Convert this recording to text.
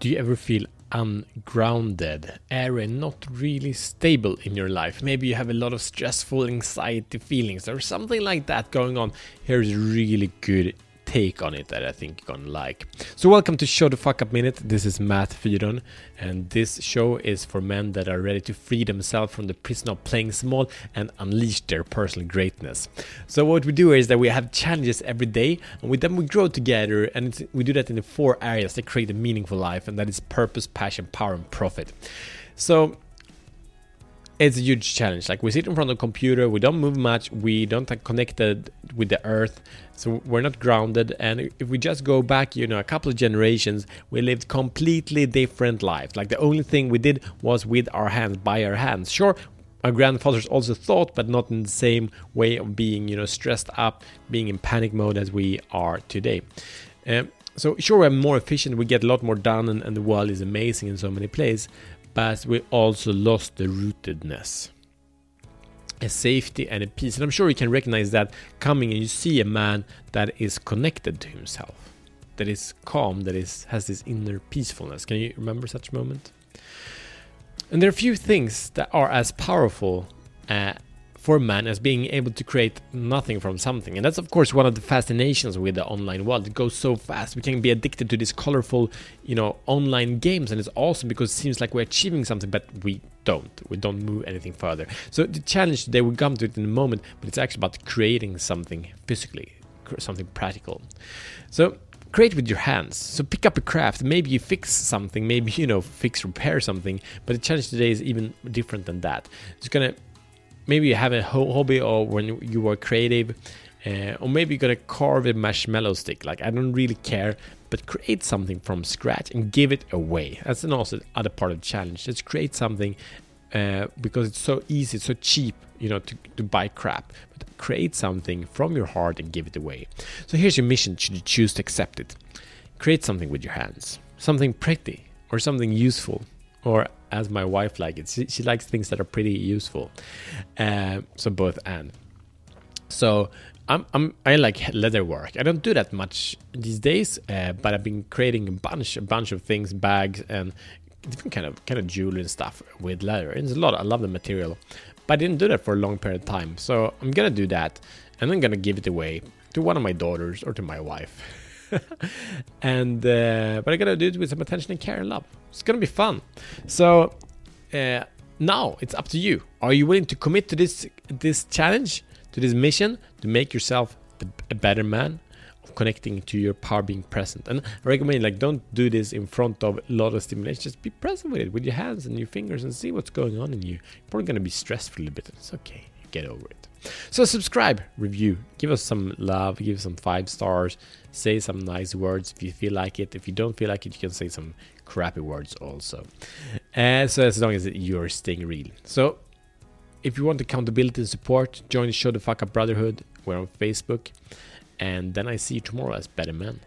Do you ever feel ungrounded, airy, not really stable in your life? Maybe you have a lot of stressful anxiety feelings or something like that going on. Here's really good take on it that I think you're gonna like. So, welcome to Show the Fuck Up Minute. This is Matt Fyron, and this show is for men that are ready to free themselves from the prison of playing small and unleash their personal greatness. So, what we do is that we have challenges every day, and with them we grow together, and we do that in the four areas that create a meaningful life, and that is purpose, passion, power, and profit. So, it's a huge challenge. Like we sit in front of a computer, we don't move much, we don't connected with the earth, so we're not grounded. And if we just go back, you know, a couple of generations, we lived completely different lives. Like the only thing we did was with our hands, by our hands. Sure, our grandfathers also thought, but not in the same way of being, you know, stressed up, being in panic mode as we are today. Um, so sure, we're more efficient, we get a lot more done, and, and the world is amazing in so many places but we also lost the rootedness. A safety and a peace. And i'm sure you can recognize that coming and you see a man that is connected to himself that is calm that is has this inner peacefulness. Can you remember such moment? And there are few things that are as powerful uh, for man as being able to create nothing from something. And that's, of course, one of the fascinations with the online world. It goes so fast. We can be addicted to these colorful, you know, online games. And it's awesome because it seems like we're achieving something, but we don't. We don't move anything further. So the challenge today, we'll come to it in a moment, but it's actually about creating something physically, something practical. So create with your hands. So pick up a craft. Maybe you fix something. Maybe you know fix repair something. But the challenge today is even different than that. It's gonna maybe you have a hobby or when you were creative uh, or maybe you're gonna carve a marshmallow stick. Like i don't really care but create something from scratch and give it away. That's an also other part of the challenge. Let's create something uh, because it's so easy it's so cheap you know to, to buy crap. But create something from your heart and give it away. So here's your mission. Should you choose to accept it? Create something with your hands. Something pretty or something useful or as my wife likes it. She, she likes things that are pretty useful. Uh, so both and. So I'm, I'm I like leather work. I don't do that much these days, uh, but I've been creating a bunch a bunch of things, bags and different kind of kind of jewelry and stuff with leather. It's a lot. I love the material, but I didn't do that for a long period of time. So I'm gonna do that, and I'm gonna give it away to one of my daughters or to my wife. and uh, but I gotta do it with some attention and care and love. It's gonna be fun. So uh, now it's up to you. Are you willing to commit to this this challenge, to this mission, to make yourself a better man? Of connecting to your power being present and i recommend like don't do this in front of a lot of stimulation just be present with it with your hands and your fingers and see what's going on in you you're probably going to be stressed for a little bit it's okay get over it so subscribe, review, give us some love, give us some five stars, say some nice words if you feel like it. If you don't feel like it, you can say some crappy words also. So as long as you're staying real. So if you want accountability and support, join the Show the Fuck Up Brotherhood. We're on Facebook. And then I see you tomorrow as Better Man.